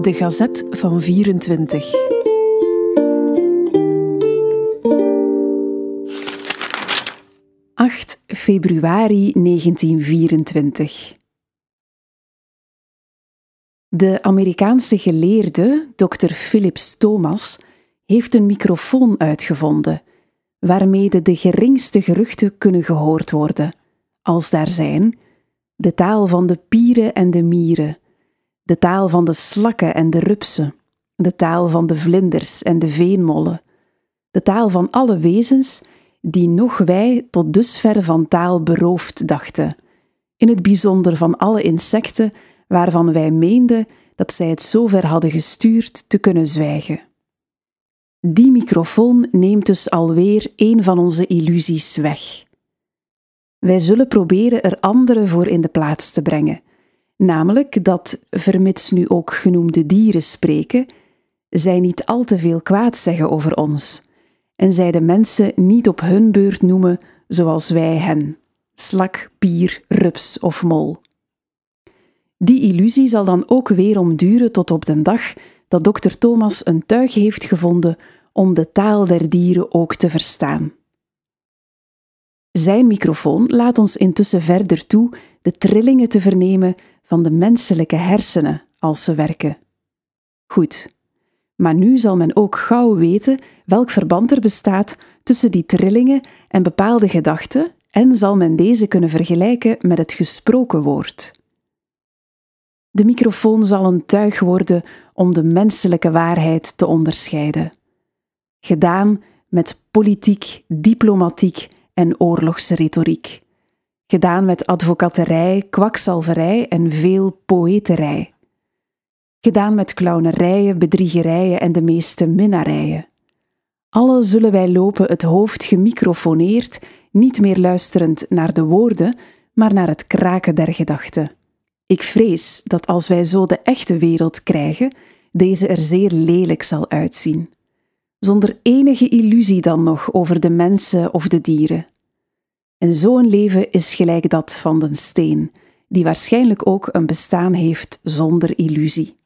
De Gazet van 24. ...8 februari 1924. De Amerikaanse geleerde, Dr. Philips Thomas, heeft een microfoon uitgevonden, waarmee de geringste geruchten kunnen gehoord worden, als daar zijn, de taal van de pieren en de mieren, de taal van de slakken en de rupsen, de taal van de vlinders en de veenmollen, de taal van alle wezens die nog wij tot dusver van taal beroofd dachten, in het bijzonder van alle insecten waarvan wij meenden dat zij het zover hadden gestuurd te kunnen zwijgen. Die microfoon neemt dus alweer een van onze illusies weg. Wij zullen proberen er andere voor in de plaats te brengen, namelijk dat, vermits nu ook genoemde dieren spreken, zij niet al te veel kwaad zeggen over ons, en zij de mensen niet op hun beurt noemen zoals wij hen, slak, pier, rups of mol. Die illusie zal dan ook weer omduren tot op den dag dat dokter Thomas een tuig heeft gevonden om de taal der dieren ook te verstaan. Zijn microfoon laat ons intussen verder toe de trillingen te vernemen van de menselijke hersenen als ze werken. Goed, maar nu zal men ook gauw weten welk verband er bestaat tussen die trillingen en bepaalde gedachten en zal men deze kunnen vergelijken met het gesproken woord. De microfoon zal een tuig worden om de menselijke waarheid te onderscheiden. Gedaan met politiek, diplomatiek en oorlogsretoriek. Gedaan met advocaterij, kwakzalverij en veel poëterij. Gedaan met clownerijen, bedriegerijen en de meeste minnarijen. Alle zullen wij lopen het hoofd gemicrofoneerd, niet meer luisterend naar de woorden, maar naar het kraken der gedachten. Ik vrees dat als wij zo de echte wereld krijgen, deze er zeer lelijk zal uitzien. Zonder enige illusie dan nog over de mensen of de dieren. En zo'n leven is gelijk dat van den steen, die waarschijnlijk ook een bestaan heeft zonder illusie.